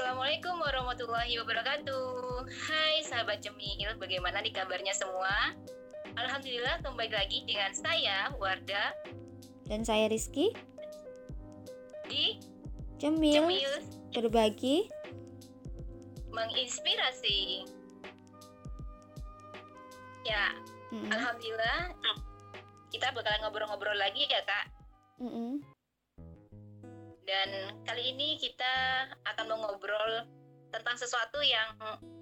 Assalamualaikum warahmatullahi wabarakatuh. Hai sahabat Cemil, bagaimana nih kabarnya semua? Alhamdulillah kembali lagi dengan saya Warda Dan saya Rizky di Cemil, Cemil berbagi menginspirasi. Ya, Mm-mm. alhamdulillah kita bakalan ngobrol-ngobrol lagi ya kak. Mm-mm. Dan kali ini kita akan mengobrol tentang sesuatu yang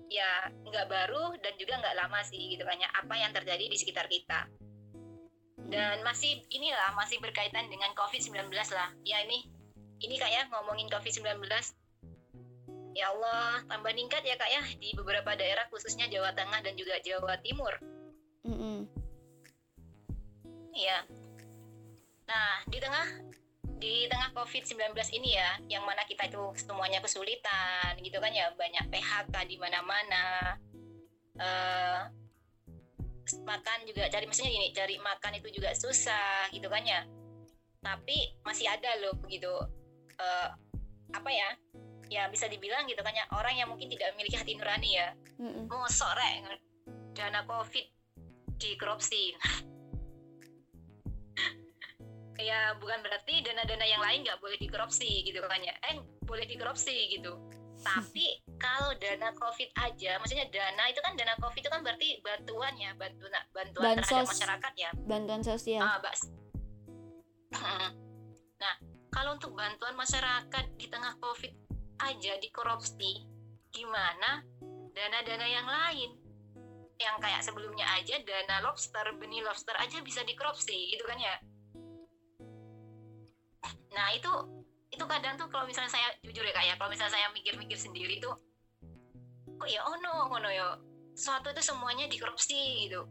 ya nggak baru dan juga nggak lama sih gitu kan ya apa yang terjadi di sekitar kita. Dan masih inilah masih berkaitan dengan COVID-19 lah. Ya ini ini kak ya ngomongin COVID-19. Ya Allah, tambah meningkat ya kak ya di beberapa daerah khususnya Jawa Tengah dan juga Jawa Timur. Mm-mm. Iya. Nah, di tengah di tengah COVID-19 ini ya, yang mana kita itu semuanya kesulitan gitu kan ya, banyak PHK di mana-mana. Eh makan juga cari maksudnya gini, cari makan itu juga susah gitu kan ya. Tapi masih ada loh begitu eh apa ya? Ya bisa dibilang gitu kan ya, orang yang mungkin tidak memiliki hati nurani ya. Mm-mm. Mosok rek dana Covid di ya bukan berarti dana-dana yang lain nggak boleh dikorupsi gitu kan ya eh boleh dikorupsi gitu tapi kalau dana covid aja maksudnya dana itu kan dana covid itu kan berarti bantuan ya bantuan bantuan terhadap Bansos. masyarakat ya Bantuan sosial. ah bas nah kalau untuk bantuan masyarakat di tengah covid aja dikorupsi gimana dana-dana yang lain yang kayak sebelumnya aja dana lobster benih lobster aja bisa dikorupsi gitu kan ya nah itu itu kadang tuh kalau misalnya saya jujur ya kak ya kalau misalnya saya mikir-mikir sendiri tuh kok ya oh no oh no ya sesuatu itu semuanya dikorupsi gitu.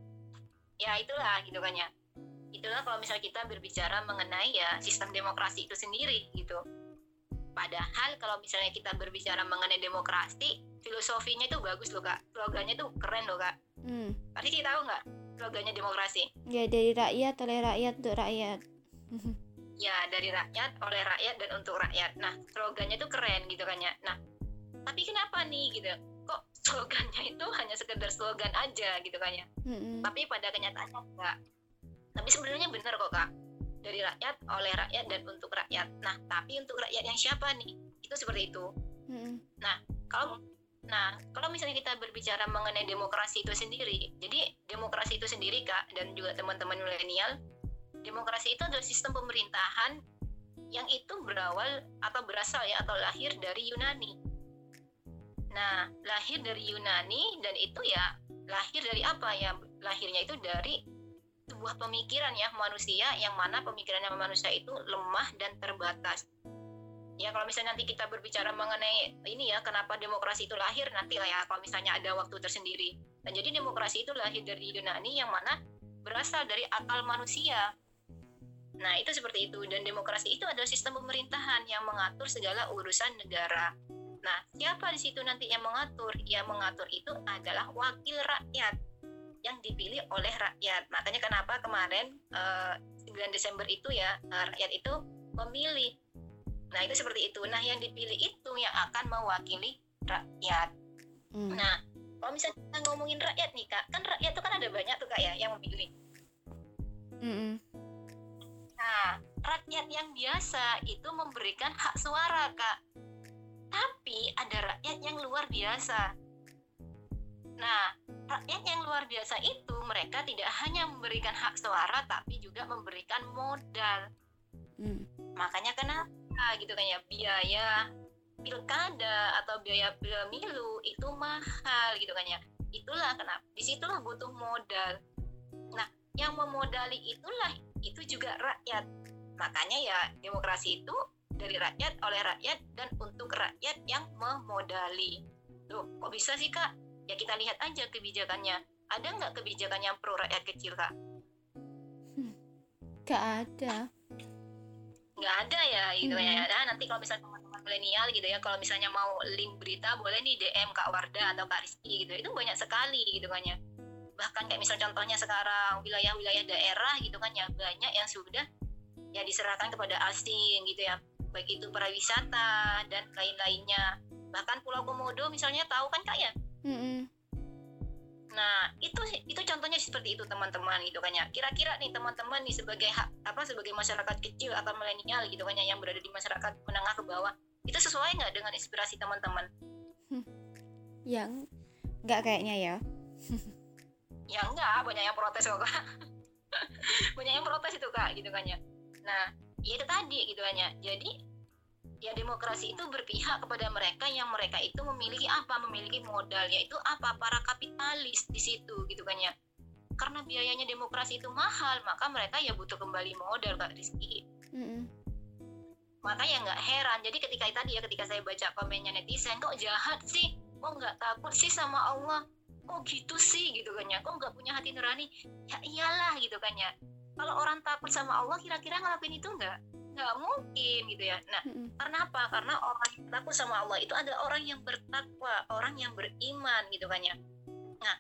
Ya itulah gitu kan ya. Itulah kalau misalnya kita berbicara mengenai ya sistem demokrasi itu sendiri gitu. Padahal kalau misalnya kita berbicara mengenai demokrasi filosofinya itu bagus loh kak. Slogannya tuh keren loh kak. Hmm. pasti kita tahu nggak slogannya demokrasi? Ya dari rakyat oleh rakyat untuk rakyat. ya dari rakyat oleh rakyat dan untuk rakyat. Nah slogannya tuh keren gitu kan ya. Nah tapi kenapa nih gitu? Kok slogannya itu hanya sekedar slogan aja gitu kan ya? Mm-mm. tapi pada kenyataannya enggak. Tapi sebenarnya benar kok kak. Dari rakyat oleh rakyat dan untuk rakyat. Nah tapi untuk rakyat yang siapa nih? Itu seperti itu. Mm-mm. kalau nah kalau misalnya kita berbicara mengenai demokrasi itu sendiri jadi demokrasi itu sendiri kak dan juga teman-teman milenial demokrasi itu adalah sistem pemerintahan yang itu berawal atau berasal ya atau lahir dari Yunani. Nah lahir dari Yunani dan itu ya lahir dari apa ya? Lahirnya itu dari sebuah pemikiran ya manusia yang mana pemikirannya manusia itu lemah dan terbatas. Ya kalau misalnya nanti kita berbicara mengenai ini ya kenapa demokrasi itu lahir nanti lah ya kalau misalnya ada waktu tersendiri. Dan jadi demokrasi itu lahir dari Yunani yang mana berasal dari akal manusia nah itu seperti itu dan demokrasi itu adalah sistem pemerintahan yang mengatur segala urusan negara nah siapa di situ nanti yang mengatur yang mengatur itu adalah wakil rakyat yang dipilih oleh rakyat makanya kenapa kemarin eh, 9 Desember itu ya eh, rakyat itu memilih Nah, itu seperti itu. Nah, yang dipilih itu yang akan mewakili rakyat. Mm. Nah, kalau misalnya kita ngomongin rakyat nih, Kak, kan rakyat itu kan ada banyak tuh, Kak, ya, yang memilih. Nah, rakyat yang biasa itu memberikan hak suara, Kak. Tapi ada rakyat yang luar biasa. Nah, rakyat yang luar biasa itu mereka tidak hanya memberikan hak suara, tapi juga memberikan modal. Mm. makanya kenapa gitu kan ya biaya pilkada atau biaya pemilu itu mahal gitu kan ya itulah kenapa di situlah butuh modal nah yang memodali itulah itu juga rakyat makanya ya demokrasi itu dari rakyat oleh rakyat dan untuk rakyat yang memodali. Tuh kok bisa sih kak? Ya kita lihat aja kebijakannya. Ada nggak kebijakan yang pro rakyat kecil kak? Gak ada. nggak ada ya gitu Hmm. ya nah, nanti kalau misalnya teman-teman milenial gitu ya kalau misalnya mau link berita boleh nih DM Kak Warda atau Kak Rizky gitu. Itu banyak sekali gitu kan ya. Bahkan kayak misal contohnya sekarang wilayah-wilayah daerah gitu kan ya banyak yang sudah ya diserahkan kepada asing gitu ya baik itu para wisata dan lain-lainnya bahkan Pulau Komodo misalnya tahu kan kak ya Mm-mm. Nah, itu itu contohnya seperti itu teman-teman gitu kan ya. Kira-kira nih teman-teman nih sebagai hak, apa sebagai masyarakat kecil atau milenial gitu kan ya yang berada di masyarakat menengah ke bawah, itu sesuai nggak dengan inspirasi teman-teman? yang nggak kayaknya ya Ya enggak, banyak yang protes kok kak. banyak yang protes itu kak gitu kan ya. Nah, ya itu tadi gitu kan ya. Jadi ya demokrasi itu berpihak kepada mereka yang mereka itu memiliki apa memiliki modal yaitu apa? Para kapitalis di situ gitu kan ya. Karena biayanya demokrasi itu mahal maka mereka ya butuh kembali modal kak Rizky. Mm-mm. makanya nggak heran. Jadi ketika tadi ya ketika saya baca komennya netizen kok jahat sih? Kok nggak takut sih sama Allah? Kok gitu sih? Gitu kan ya. Kok nggak punya hati nurani? Ya iyalah gitu kan ya kalau orang takut sama Allah kira-kira ngelakuin itu nggak nggak mungkin gitu ya nah Mm-mm. karena apa karena orang yang takut sama Allah itu adalah orang yang bertakwa orang yang beriman gitu kan ya nah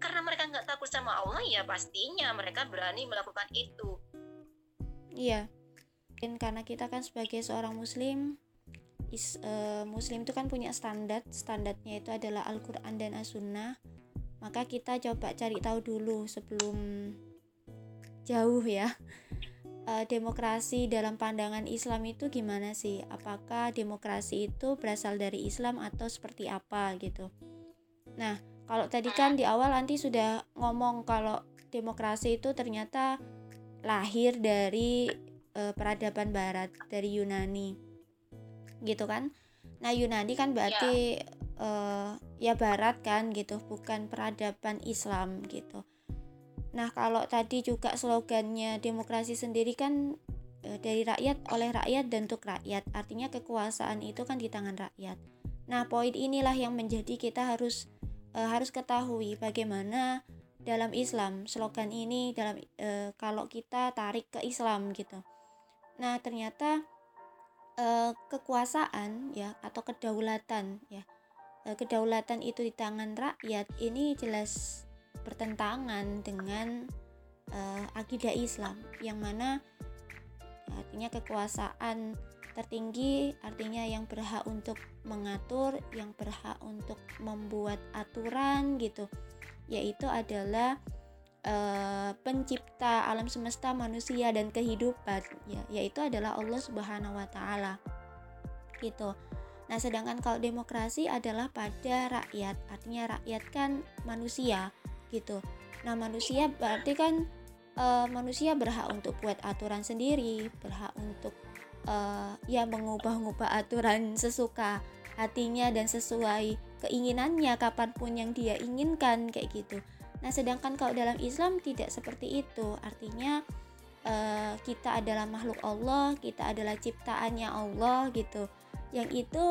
karena mereka nggak takut sama Allah ya pastinya mereka berani melakukan itu Iya. Dan karena kita kan sebagai seorang muslim is, eh, muslim itu kan punya standar, standarnya itu adalah Al-Qur'an dan As-Sunnah. Maka kita coba cari tahu dulu sebelum jauh ya. Eh, demokrasi dalam pandangan Islam itu gimana sih? Apakah demokrasi itu berasal dari Islam atau seperti apa gitu? Nah, kalau tadi kan di awal nanti sudah ngomong kalau demokrasi itu ternyata lahir dari eh, peradaban barat dari Yunani gitu kan nah Yunani kan berarti eh, ya barat kan gitu bukan peradaban Islam gitu nah kalau tadi juga slogannya demokrasi sendiri kan eh, dari rakyat oleh rakyat dan untuk rakyat artinya kekuasaan itu kan di tangan rakyat nah poin inilah yang menjadi kita harus eh, harus ketahui bagaimana dalam Islam slogan ini dalam eh, kalau kita tarik ke Islam gitu. Nah, ternyata eh, kekuasaan ya atau kedaulatan ya. kedaulatan itu di tangan rakyat ini jelas bertentangan dengan eh, akidah Islam yang mana ya, artinya kekuasaan tertinggi artinya yang berhak untuk mengatur, yang berhak untuk membuat aturan gitu. Yaitu adalah eh, pencipta alam semesta manusia dan kehidupan ya. Yaitu adalah Allah Subhanahu wa taala gitu. Nah, sedangkan kalau demokrasi adalah pada rakyat, artinya rakyat kan manusia gitu. Nah, manusia berarti kan eh, manusia berhak untuk buat aturan sendiri, berhak untuk eh, ya mengubah-ubah aturan sesuka hatinya dan sesuai keinginannya kapan pun yang dia inginkan kayak gitu. Nah, sedangkan kalau dalam Islam tidak seperti itu. Artinya eh, kita adalah makhluk Allah, kita adalah ciptaannya Allah gitu. Yang itu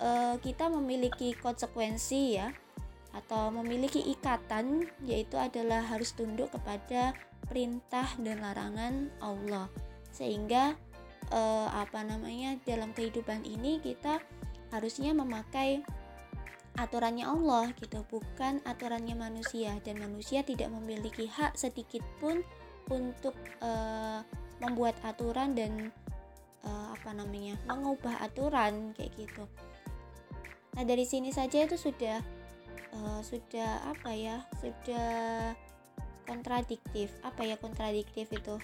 eh, kita memiliki konsekuensi ya atau memiliki ikatan yaitu adalah harus tunduk kepada perintah dan larangan Allah. Sehingga eh, apa namanya dalam kehidupan ini kita harusnya memakai aturannya Allah gitu bukan aturannya manusia dan manusia tidak memiliki hak sedikit pun untuk eh, membuat aturan dan eh, apa namanya mengubah aturan kayak gitu nah dari sini saja itu sudah eh, sudah apa ya sudah kontradiktif. Apa ya kontradiktif itu?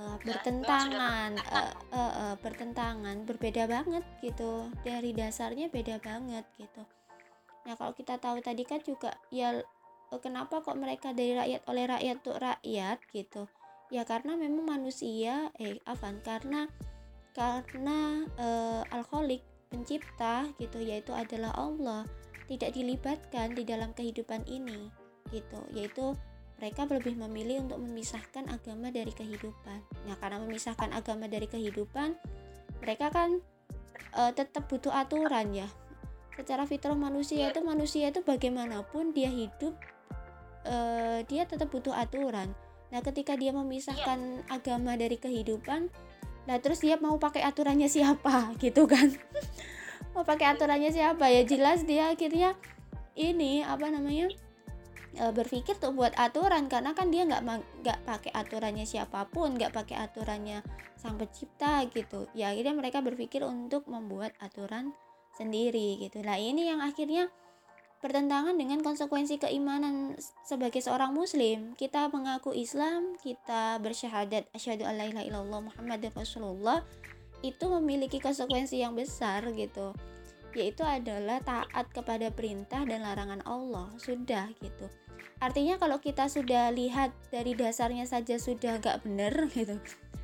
Eh, bertentangan. eh, eh, eh, bertentangan berbeda banget gitu. Dari dasarnya beda banget gitu. Nah kalau kita tahu tadi kan juga ya eh, kenapa kok mereka dari rakyat oleh rakyat untuk rakyat gitu? Ya karena memang manusia eh afan karena karena eh, alkoholik pencipta gitu yaitu adalah Allah tidak dilibatkan di dalam kehidupan ini gitu yaitu mereka lebih memilih untuk memisahkan agama dari kehidupan. Nah, karena memisahkan agama dari kehidupan, mereka kan e, tetap butuh aturan ya. Secara fitrah manusia itu manusia itu bagaimanapun dia hidup, e, dia tetap butuh aturan. Nah, ketika dia memisahkan agama dari kehidupan, nah terus dia mau pakai aturannya siapa, gitu kan? Mau pakai aturannya siapa ya? Jelas dia akhirnya ini apa namanya? e, berpikir tuh buat aturan karena kan dia nggak nggak pakai aturannya siapa pun nggak pakai aturannya sang pencipta gitu ya akhirnya mereka berpikir untuk membuat aturan sendiri gitu nah ini yang akhirnya bertentangan dengan konsekuensi keimanan sebagai seorang muslim kita mengaku Islam kita bersyahadat asyhadu alla ilaha illallah rasulullah itu memiliki konsekuensi yang besar gitu yaitu adalah taat kepada perintah dan larangan Allah. Sudah gitu. Artinya kalau kita sudah lihat dari dasarnya saja sudah gak benar gitu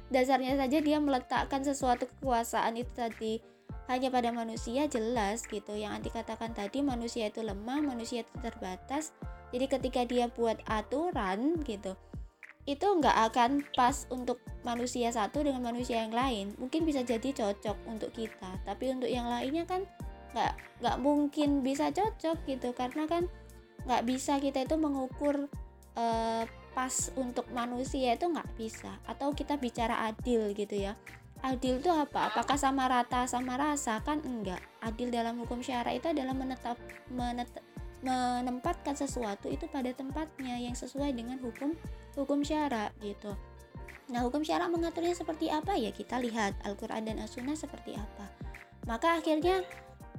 dasarnya saja dia meletakkan sesuatu kekuasaan itu tadi hanya pada manusia jelas gitu. Yang anti katakan tadi manusia itu lemah manusia itu terbatas. Jadi ketika dia buat aturan gitu itu nggak akan pas untuk manusia satu dengan manusia yang lain. Mungkin bisa jadi cocok untuk kita tapi untuk yang lainnya kan nggak nggak mungkin bisa cocok gitu karena kan nggak bisa kita itu mengukur uh, pas untuk manusia itu nggak bisa. Atau kita bicara adil gitu ya. Adil itu apa? Apakah sama rata sama rasa? Kan enggak. Adil dalam hukum syara itu adalah menetap menetap menempatkan sesuatu itu pada tempatnya yang sesuai dengan hukum hukum syara gitu. Nah, hukum syara mengaturnya seperti apa ya? Kita lihat Al-Qur'an dan As-Sunnah seperti apa. Maka akhirnya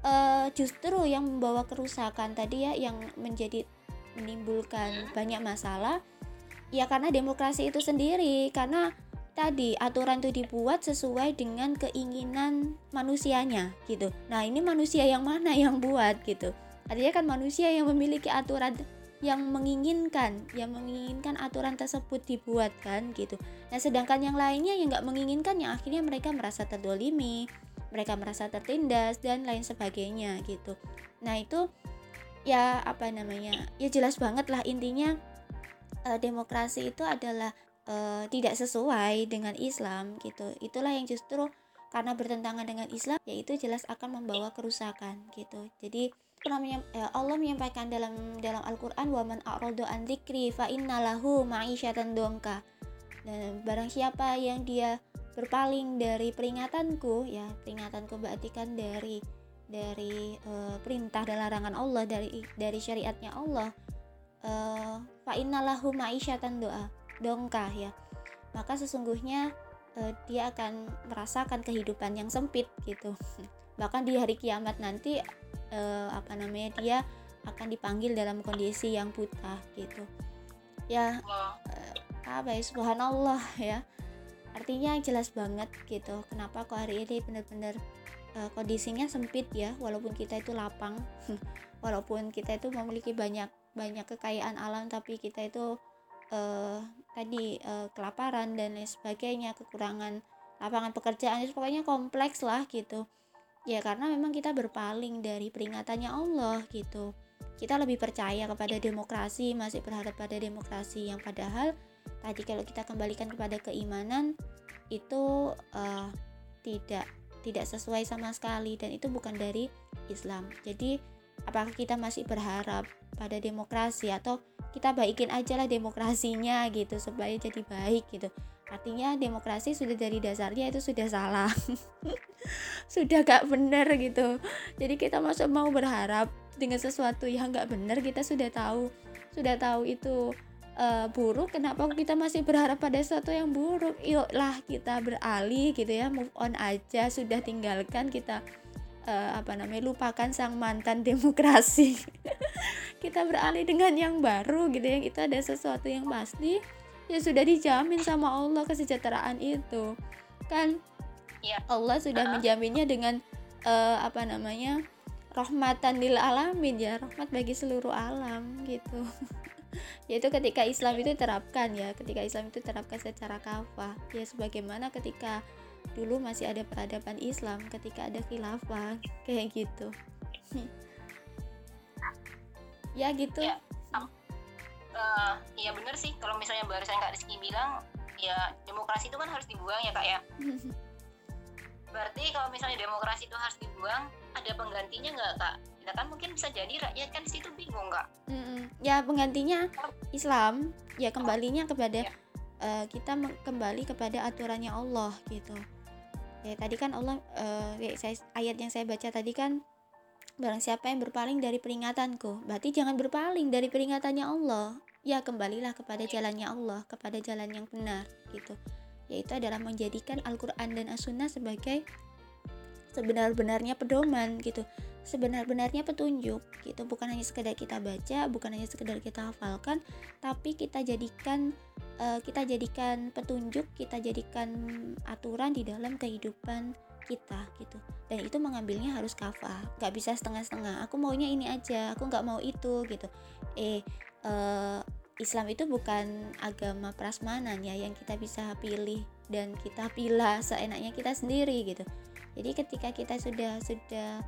uh, justru yang membawa kerusakan tadi ya yang menjadi menimbulkan banyak masalah ya karena demokrasi itu sendiri karena tadi aturan itu dibuat sesuai dengan keinginan manusianya gitu. Nah, ini manusia yang mana yang buat gitu. Artinya kan manusia yang memiliki aturan yang menginginkan, yang menginginkan aturan tersebut dibuat kan gitu. Nah, sedangkan yang lainnya yang nggak menginginkan yang akhirnya mereka merasa terdolimi, mereka merasa tertindas dan lain sebagainya gitu. Nah, itu ya apa namanya? Ya jelas banget lah intinya eh, demokrasi itu adalah uh, tidak sesuai dengan Islam gitu itulah yang justru karena bertentangan dengan Islam yaitu jelas akan membawa kerusakan gitu jadi eh, Allah menyampaikan dalam dalam Al-Qur'an wa man a'radu an dzikri fa innalahu ma'isyatan dongka dan barang siapa yang dia berpaling dari peringatanku ya peringatanku berarti kan dari dari uh, perintah dan larangan Allah dari dari syariatnya Allah uh, fa innalahu ma'isyatan doa dongkah ya. Maka sesungguhnya uh, dia akan merasakan kehidupan yang sempit gitu. Bahkan di hari kiamat nanti uh, apa namanya dia akan dipanggil dalam kondisi yang buta gitu. Ya uh, apa ya subhanallah ya. Artinya jelas banget gitu kenapa kok hari ini benar-benar uh, kondisinya sempit ya. Walaupun kita itu lapang walaupun kita itu memiliki banyak banyak kekayaan alam tapi kita itu uh, tadi uh, kelaparan dan lain sebagainya kekurangan lapangan pekerjaan itu pokoknya kompleks lah gitu ya karena memang kita berpaling dari peringatannya Allah gitu. Kita lebih percaya kepada demokrasi masih berharap pada demokrasi yang padahal tadi kalau kita kembalikan kepada keimanan itu uh, tidak tidak sesuai sama sekali dan itu bukan dari Islam. Jadi apakah kita masih berharap pada demokrasi atau kita baikin aja lah demokrasinya gitu supaya jadi baik gitu artinya demokrasi sudah dari dasarnya itu sudah salah. Sudah gak benar gitu. Jadi kita masuk mau berharap dengan sesuatu yang gak benar kita sudah tahu sudah tahu itu uh, buruk kenapa kita masih berharap pada sesuatu yang buruk? Yuklah kita beralih gitu ya move on aja sudah tinggalkan kita uh, apa namanya lupakan sang mantan demokrasi. Kita beralih dengan yang baru gitu yang itu ada sesuatu yang pasti ya sudah dijamin sama Allah kesejahteraan itu. Kan? Ya. Allah sudah uh. menjaminnya dengan uh, apa namanya rahmatan lil alamin ya rahmat bagi seluruh alam gitu. Yaitu ketika Islam itu terapkan ya ketika Islam itu terapkan secara kafah. Ya sebagaimana ketika dulu masih ada peradaban Islam ketika ada khilafah kayak gitu. Ya gitu. Ya, uh, ya bener sih kalau misalnya barusan Kak Rizky bilang ya demokrasi itu kan harus dibuang ya Kak ya. Berarti kalau misalnya demokrasi itu harus dibuang ada penggantinya nggak Kak? Ya kan mungkin bisa jadi rakyat kan situ bingung Kak. Mm ya penggantinya Islam ya kembalinya kepada ya. uh, kita kembali kepada aturannya Allah gitu. Ya tadi kan Allah uh, saya, ayat yang saya baca tadi kan barang siapa yang berpaling dari peringatanku berarti jangan berpaling dari peringatannya Allah ya kembalilah kepada jalannya Allah kepada jalan yang benar gitu. Yaitu adalah menjadikan Al-Quran dan As-Sunnah sebagai sebenar-benarnya pedoman gitu. Sebenar-benarnya petunjuk gitu. Bukan hanya sekedar kita baca bukan hanya sekedar kita hafalkan tapi kita jadikan uh, kita jadikan petunjuk kita jadikan aturan di dalam kehidupan kita gitu. Dan itu mengambilnya harus kafah nggak bisa setengah-setengah. Aku maunya ini aja aku nggak mau itu gitu. Eh uh, Islam itu bukan agama prasmanan ya yang kita bisa pilih dan kita pilih seenaknya kita sendiri gitu. Jadi ketika kita sudah sudah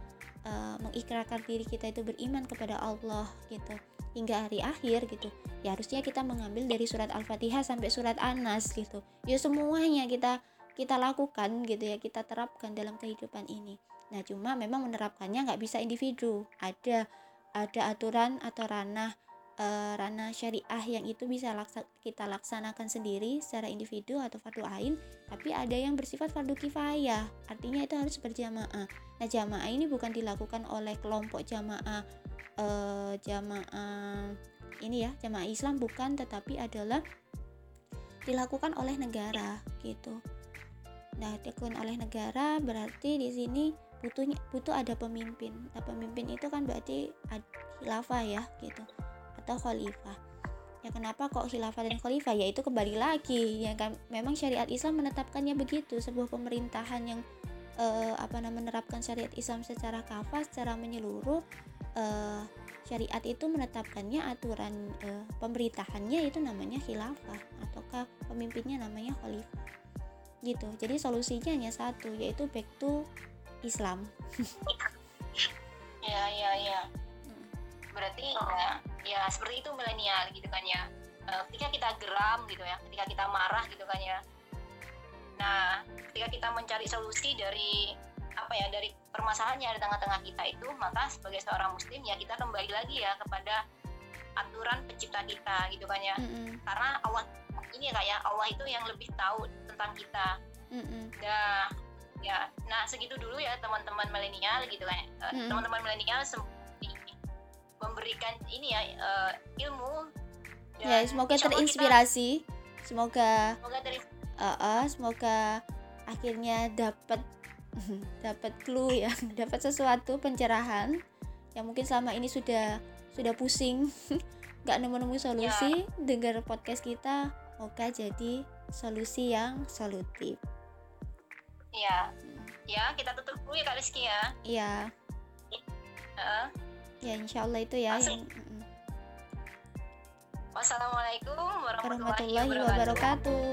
uh, mengikrarkan diri kita itu beriman kepada Allah gitu hingga hari akhir gitu ya harusnya kita mengambil dari surat al-fatihah sampai surat anas gitu. Ya semuanya kita kita lakukan gitu ya kita terapkan dalam kehidupan ini. Nah cuma memang menerapkannya nggak bisa individu. Ada ada aturan atau ranah e, ranah syariah yang itu bisa laksa, kita laksanakan sendiri secara individu atau fardu ain tapi ada yang bersifat fardu kifayah. Artinya itu harus berjamaah. Nah jamaah ini bukan dilakukan oleh kelompok jamaah e, jamaah ini ya jamaah Islam bukan tetapi adalah dilakukan oleh negara gitu Nah, dilakukan oleh negara berarti di sini butuhnya butuh ada pemimpin. Nah, pemimpin itu kan berarti khilafah ya gitu atau khalifah. Ya kenapa kok khilafah dan khalifah? Ya itu kembali lagi ya kan memang syariat Islam menetapkannya begitu, sebuah pemerintahan yang eh, apa namanya menerapkan syariat Islam secara kafah, secara menyeluruh eh, syariat itu menetapkannya aturan eh, pemerintahannya itu namanya khilafah ataukah pemimpinnya namanya khalifah gitu jadi solusinya hanya satu yaitu back to Islam ya ya ya hmm. berarti oh. ya ya seperti itu milenial gitu kan ya uh, ketika kita geram gitu ya ketika kita marah gitu kan ya nah ketika kita mencari solusi dari apa ya dari permasalahan yang ada di tengah-tengah kita itu maka sebagai seorang muslim ya kita kembali lagi ya kepada aturan pencipta kita gitu kan ya mm -hmm. karena Allah ini kayak ya. Allah itu yang lebih tahu tentang kita. Mm -hmm. nah ya. Nah segitu dulu ya teman-teman milenial gitu kan mm -hmm. teman-teman milenial memberikan ini ya uh, ilmu. Ya semoga terinspirasi kita, semoga semoga, teri uh, uh, semoga akhirnya dapat dapat clue ya dapat sesuatu pencerahan yang mungkin selama ini sudah sudah pusing. Nggak nemu-nemu solusi ya. dengar podcast kita Semoga jadi solusi yang solutif. Iya. Ya, kita tutup dulu ya Kak Rizky ya. Iya. Uh. Ya, insya Allah itu ya yang Wassalamualaikum warahmatullahi, warahmatullahi wabarakatuh.